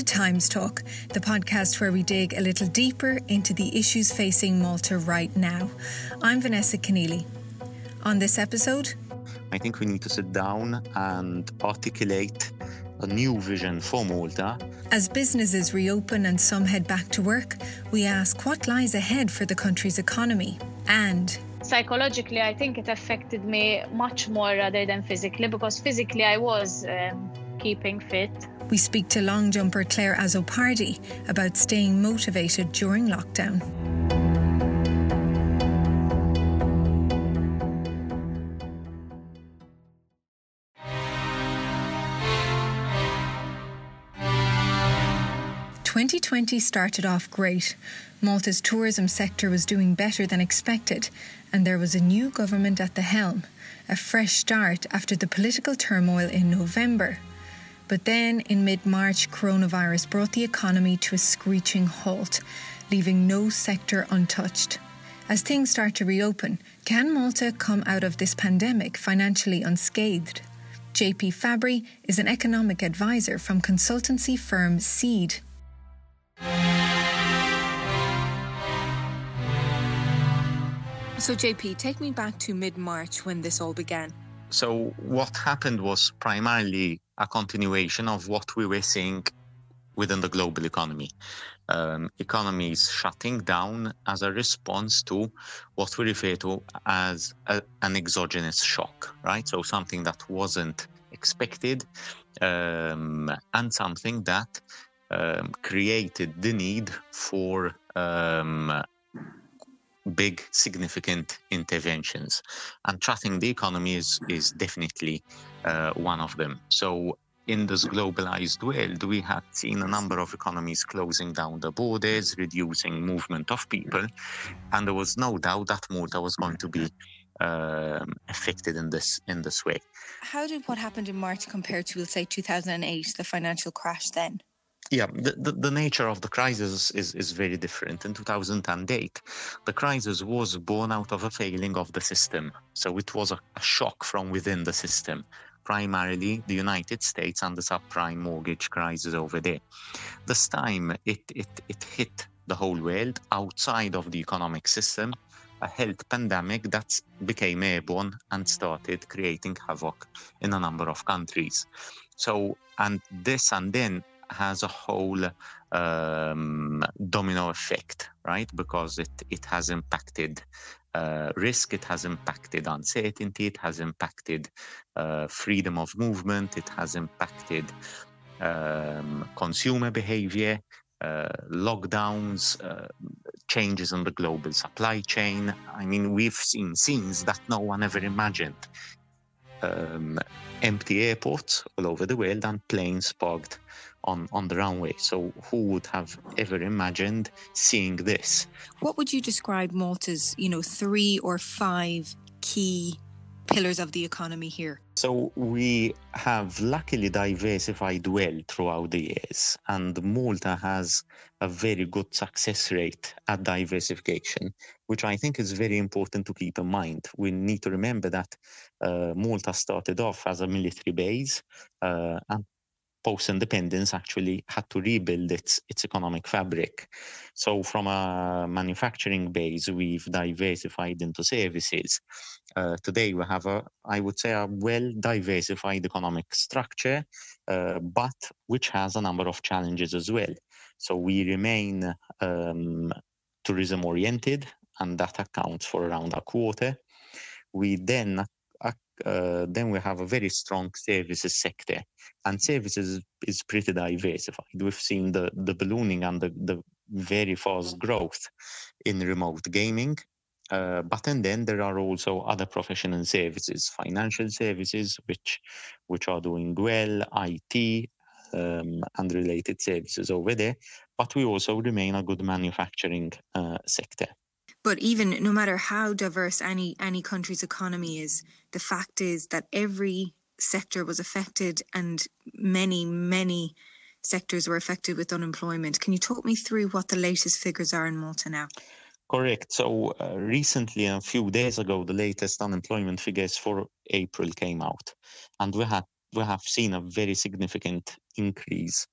to Times Talk, the podcast where we dig a little deeper into the issues facing Malta right now. I'm Vanessa Keneally. On this episode, I think we need to sit down and articulate a new vision for Malta. As businesses reopen and some head back to work, we ask what lies ahead for the country's economy and psychologically i think it affected me much more rather than physically because physically i was um, keeping fit we speak to long jumper Claire Azzopardi about staying motivated during lockdown. Twenty twenty started off great. Malta's tourism sector was doing better than expected, and there was a new government at the helm, a fresh start after the political turmoil in November. But then, in mid March, coronavirus brought the economy to a screeching halt, leaving no sector untouched. As things start to reopen, can Malta come out of this pandemic financially unscathed? JP Fabri is an economic advisor from consultancy firm Seed. So, JP, take me back to mid March when this all began. So, what happened was primarily a continuation of what we were seeing within the global economy. Um, economies shutting down as a response to what we refer to as a, an exogenous shock, right? So something that wasn't expected um, and something that um, created the need for um, big, significant interventions. And tracking the economy is, is definitely uh, one of them. So, in this globalized world, we had seen a number of economies closing down the borders, reducing movement of people, and there was no doubt that Malta was going to be um, affected in this in this way. How did what happened in March compare to, let's say, 2008, the financial crash then? Yeah, the, the, the, nature of the crisis is, is very different. In 2008, the crisis was born out of a failing of the system. So it was a, a shock from within the system, primarily the United States and the subprime mortgage crisis over there. This time, it, it, it hit the whole world outside of the economic system, a health pandemic that became airborne and started creating havoc in a number of countries. So, and this and then has a whole um, domino effect, right? Because it, it has impacted uh, risk, it has impacted uncertainty, it has impacted uh, freedom of movement, it has impacted um, consumer behavior, uh, lockdowns, uh, changes in the global supply chain. I mean, we've seen scenes that no one ever imagined. Um, empty airports all over the world and planes parked on, on the runway. So, who would have ever imagined seeing this? What would you describe Malta's, you know, three or five key pillars of the economy here? So, we have luckily diversified well throughout the years, and Malta has a very good success rate at diversification, which I think is very important to keep in mind. We need to remember that uh, Malta started off as a military base, uh, and post independence actually had to rebuild its its economic fabric. So from a manufacturing base, we've diversified into services. Uh, today we have a, I would say, a well diversified economic structure, uh, but which has a number of challenges as well. So we remain um, tourism oriented, and that accounts for around a quarter. We then then we have a very strong services sector, and services is pretty diversified. We've seen the, the ballooning and the, the very fast growth in remote gaming. Uh, but and then there are also other professional services, financial services, which which are doing well, IT um, and related services over there. But we also remain a good manufacturing uh, sector. But even no matter how diverse any any country's economy is, the fact is that every sector was affected and many, many sectors were affected with unemployment. Can you talk me through what the latest figures are in Malta now? Correct. So uh, recently, a few days ago, the latest unemployment figures for April came out, and we had we have seen a very significant increase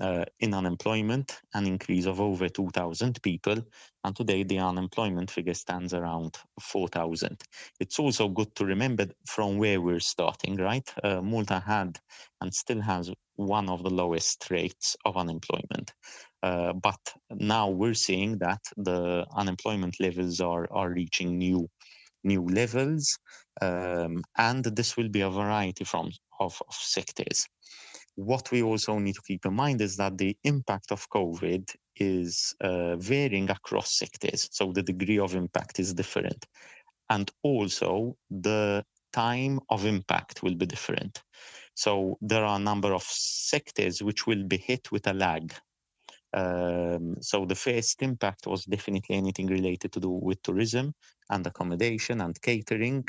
uh, in unemployment, an increase of over 2,000 people, and today the unemployment figure stands around 4,000. It's also good to remember from where we're starting, right? Uh, Malta had and still has one of the lowest rates of unemployment. Uh, but now we're seeing that the unemployment levels are, are reaching new new levels, um, and this will be a variety from of, of sectors. What we also need to keep in mind is that the impact of COVID is uh, varying across sectors, so the degree of impact is different, and also the time of impact will be different. So there are a number of sectors which will be hit with a lag. Um, so the first impact was definitely anything related to do with tourism and accommodation and catering.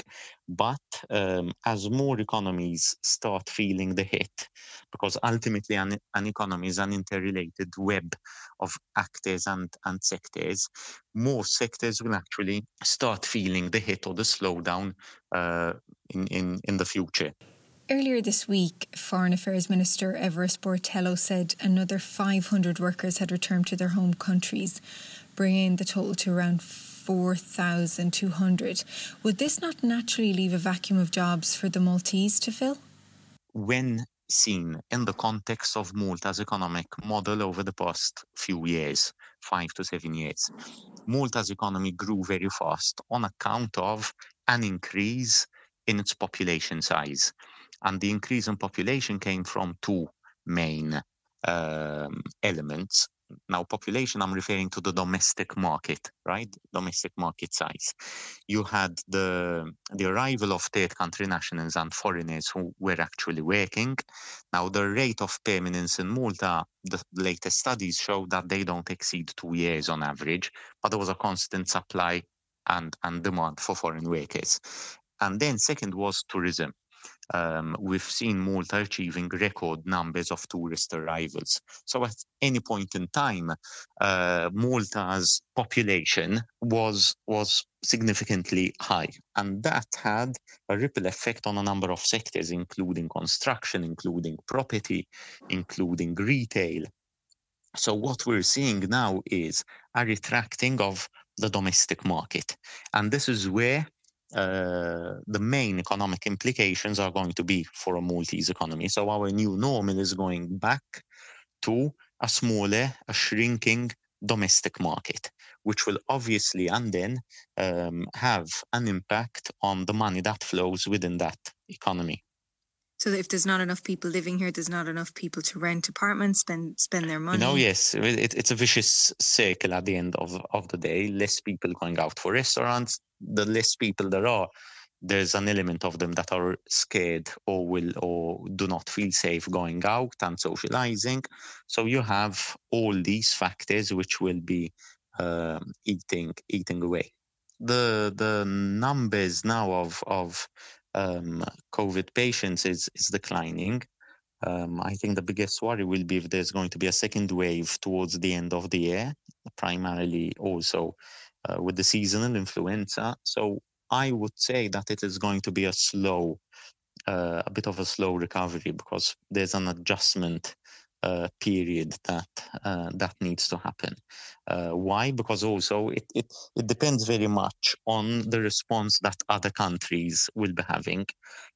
But um, as more economies start feeling the hit, because ultimately an, an economy is an interrelated web of actors and, and sectors, more sectors will actually start feeling the hit or the slowdown uh, in, in, in the future. Earlier this week, Foreign Affairs Minister Evarist Bartolo said another 500 workers had returned to their home countries, bringing the total to around 4,200. Would this not naturally leave a vacuum of jobs for the Maltese to fill? When seen in the context of Malta's economic model over the past few years, five to seven years, Malta's economy grew very fast on account of an increase in its population size and the increase in population came from two main um, elements. Now, population, I'm referring to the domestic market, right? Domestic market size. You had the the arrival of third country nationals and foreigners who were actually working. Now, the rate of permanence in Malta, the latest studies show that they don't exceed two years on average, but there was a constant supply and, and demand for foreign workers. And then second was tourism um, we've seen Malta achieving record numbers of tourist arrivals. So at any point in time, uh, Malta's population was was significantly high, and that had a ripple effect on a number of sectors, including construction, including property, including retail. So what we're seeing now is a retracting of the domestic market, and this is where uh, the main economic implications are going to be for a Maltese economy. So our new normal is going back to a smaller, a shrinking domestic market, which will obviously and then um, have an impact on the money that flows within that economy. So if there's not enough people living here, there's not enough people to rent apartments, spend spend their money. No, yes, it, it's a vicious circle at the end of of the day. Less people going out for restaurants, the less people there are, there's an element of them that are scared or will or do not feel safe going out and socializing. So you have all these factors which will be um, eating eating away. The the numbers now of of um, COVID patients is is declining. Um, I think the biggest worry will be if there's going to be a second wave towards the end of the year, primarily also uh, with the seasonal influenza. So I would say that it is going to be a slow, uh, a bit of a slow recovery because there's an adjustment uh, period that uh, that needs to happen. Uh, why? Because also it, it it depends very much on the response that other countries will be having,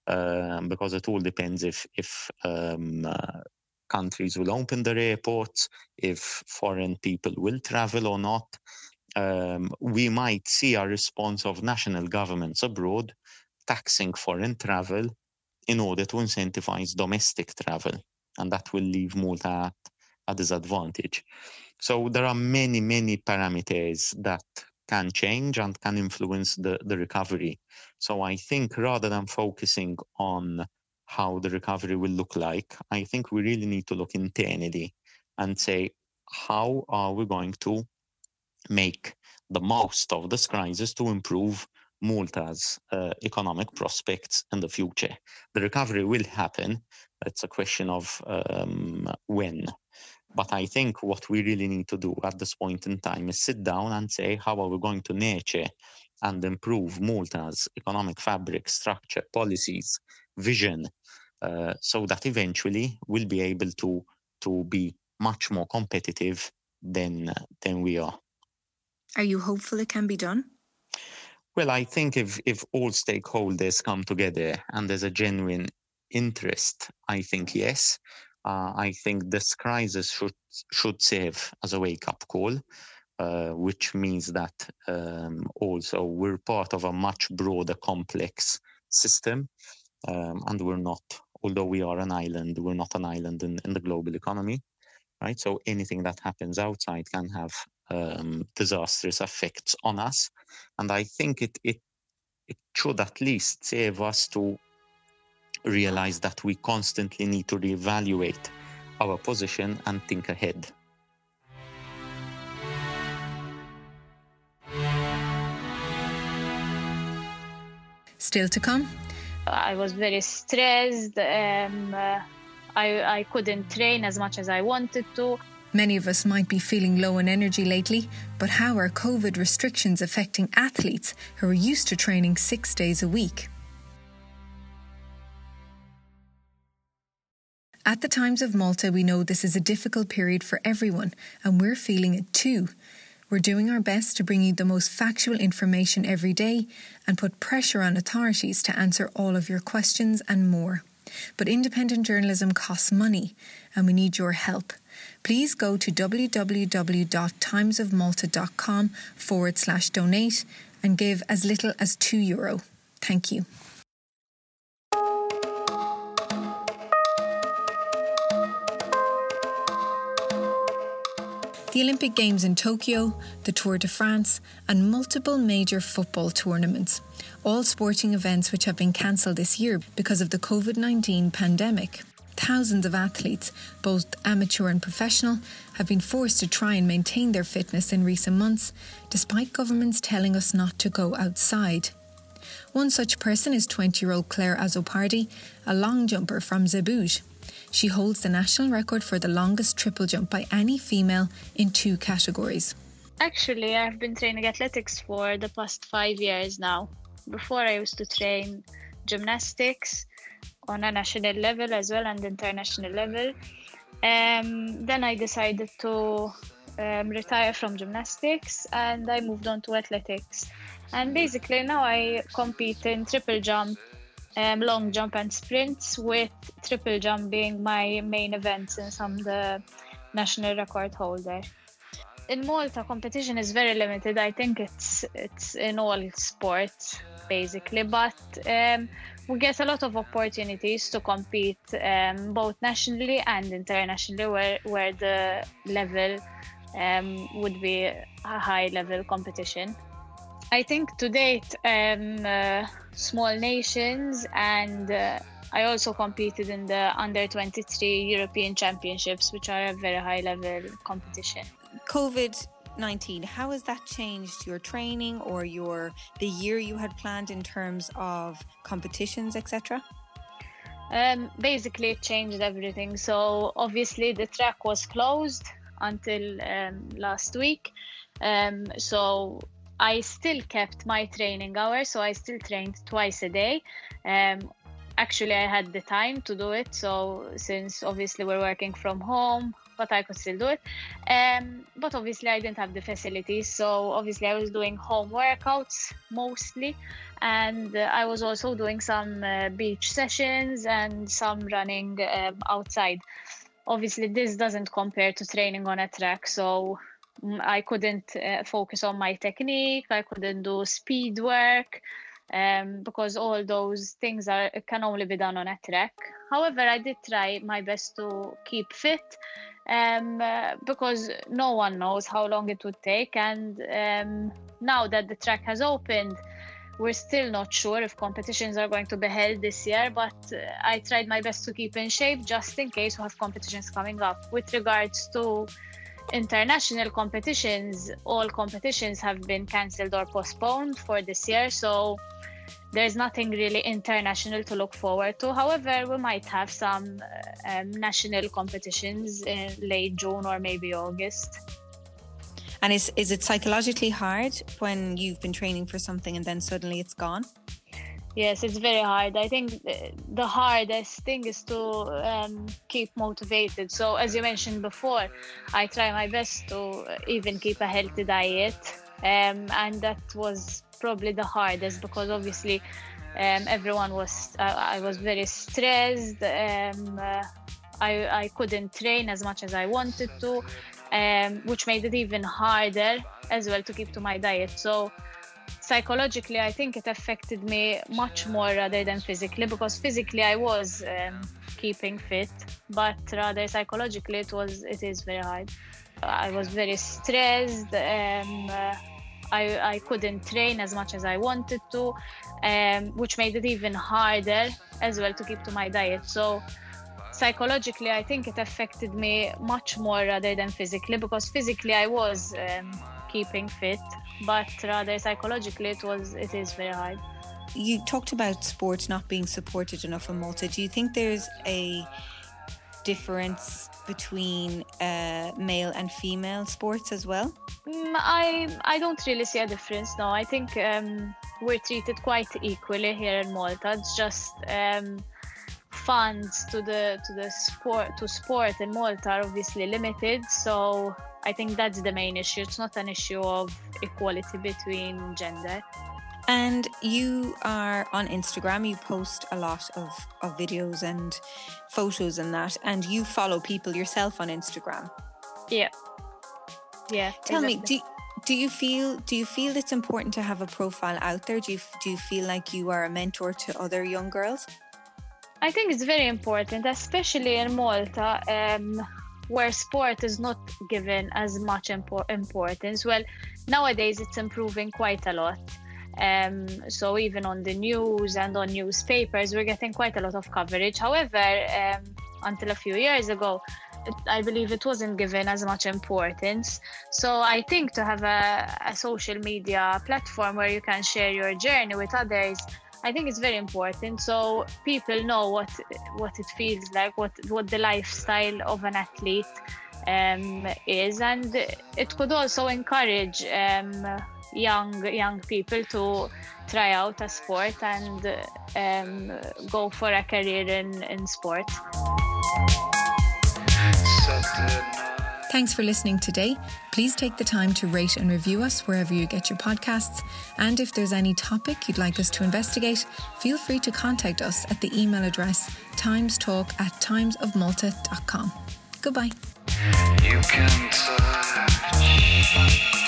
um, because it all depends if if um, uh, countries will open their airports, if foreign people will travel or not. Um, we might see a response of national governments abroad taxing foreign travel in order to incentivize domestic travel and that will leave Malta at a disadvantage. So there are many, many parameters that can change and can influence the, the recovery. So I think rather than focusing on how the recovery will look like, I think we really need to look internally and say, how are we going to make the most of this crisis to improve Malta's uh, economic prospects in the future? The recovery will happen, it's a question of um, when. But I think what we really need to do at this point in time is sit down and say, how are we going to nurture and improve Malta's economic fabric, structure, policies, vision, uh, so that eventually we'll be able to to be much more competitive than than we are. Are you hopeful it can be done? Well, I think if if all stakeholders come together and there's a genuine interest, I think yes. Uh, I think this crisis should should serve as a wake up call, uh, which means that um, also we're part of a much broader complex system, um, and we're not. Although we are an island, we're not an island in, in the global economy, right? So anything that happens outside can have um, disastrous effects on us, and I think it it it should at least save us to realize that we constantly need to reevaluate our position and think ahead. Still to come? I was very stressed. Um, uh, I, I couldn't train as much as I wanted to. Many of us might be feeling low in energy lately, but how are COVID restrictions affecting athletes who are used to training six days a week? At the Times of Malta, we know this is a difficult period for everyone, and we're feeling it too. We're doing our best to bring you the most factual information every day and put pressure on authorities to answer all of your questions and more. But independent journalism costs money, and we need your help. Please go to www.timesofmalta.com forward slash donate and give as little as €2. Euro. Thank you. the Olympic Games in Tokyo, the Tour de France, and multiple major football tournaments, all sporting events which have been cancelled this year because of the COVID 19 pandemic. Thousands of athletes, both amateur and professional, have been forced to try and maintain their fitness in recent months, despite governments telling us not to go outside. One such person is 20 year old Claire Azzopardi, a long jumper from Żebbuġ. She holds the national record for the longest triple jump by any female in two categories. Actually, I've been training athletics for the past five years now. Before, I used to train gymnastics on a national level as well and international level. Um, then I decided to um, retire from gymnastics and I moved on to athletics. And basically, now I compete in triple jump um, long jump and sprints, with triple jump being my main event since I'm the national record holder. In Malta, competition is very limited. I think it's it's in all sports basically, but um, we get a lot of opportunities to compete um, both nationally and internationally, where where the level um, would be a high level competition. I think to date, um, uh, small nations, and uh, I also competed in the under 23 European Championships, which are a very high level competition. COVID 19 how has that changed your training or your the year you had planned in terms of competitions etc um, basically it changed everything. So obviously the track was closed until um, last week. Um, so I still kept my training hours, so I still trained twice a day. Um, actually, I had the time to do it, so since obviously we're working from home, but I could still do it. Um, but obviously, I didn't have the facilities, so obviously, I was doing home workouts mostly, and uh, I was also doing some uh, beach sessions and some running um, outside. Obviously, this doesn't compare to training on a track, so Mm, I couldn't uh, focus on my technique. I couldn't do speed work um, because all those things are can only be done on a track. However, I did try my best to keep fit um, uh, because no one knows how long it would take. And um, now that the track has opened, we're still not sure if competitions are going to be held this year, but uh, I tried my best to keep in shape just in case we have competitions coming up. With regards to international competitions, all competitions have been cancelled or postponed for this year. So there's nothing really international to look forward to. However, we might have some uh, um, national competitions in late June or maybe August. And is, is it psychologically hard when you've been training for something and then suddenly it's gone? Yes, it's very hard. I think the hardest thing is to um, keep motivated. So, as you mentioned before, I try my best to even keep a healthy diet, um, and that was probably the hardest because obviously um, everyone was. Uh, I was very stressed. Um, uh, I I couldn't train as much as I wanted to, um, which made it even harder as well to keep to my diet. So psychologically i think it affected me much more rather than physically because physically i was um, keeping fit but rather psychologically it was it is very hard i was very stressed um, uh, I, I couldn't train as much as i wanted to um, which made it even harder as well to keep to my diet. So psychologically i think it affected me much more rather than physically because physically i was um, keeping fit but rather psychologically it was it is very hard. You talked about sports not being supported enough in malta. Do you think there's a difference between uh, male and female sports as well mm, i i don't really see a difference no i think um, we're treated quite equally here in malta it's just um, funds to the to the sport to sport in malta are obviously limited so I think that's the main issue. It's not an issue of equality between gender. And you are on Instagram, you post a lot of, of videos and photos and that, and you follow people yourself on Instagram. Yeah. Yeah. Tell exactly. me, do, do you feel do you feel it's important to have a profile out there? Do you do you feel like you are a mentor to other young girls? I think it's very important, especially in Malta. Um, where sport is not given as much impor- importance. Well, nowadays it's improving quite a lot. Um, so even on the news and on newspapers, we're getting quite a lot of coverage. However, um, until a few years ago, it, I believe it wasn't given as much importance. So I think to have a, a social media platform where you can share your journey with others I think it's very important so people know what what it feels like, what what the lifestyle of an athlete um, is, and it could also encourage um, young young people to try out a sport and um, go for a career in in sport. Thanks for listening today. Please take the time to rate and review us wherever you get your podcasts. And if there's any topic you'd like us to investigate, feel free to contact us at the email address timestalk at timesofmalta.com. Goodbye. You can touch.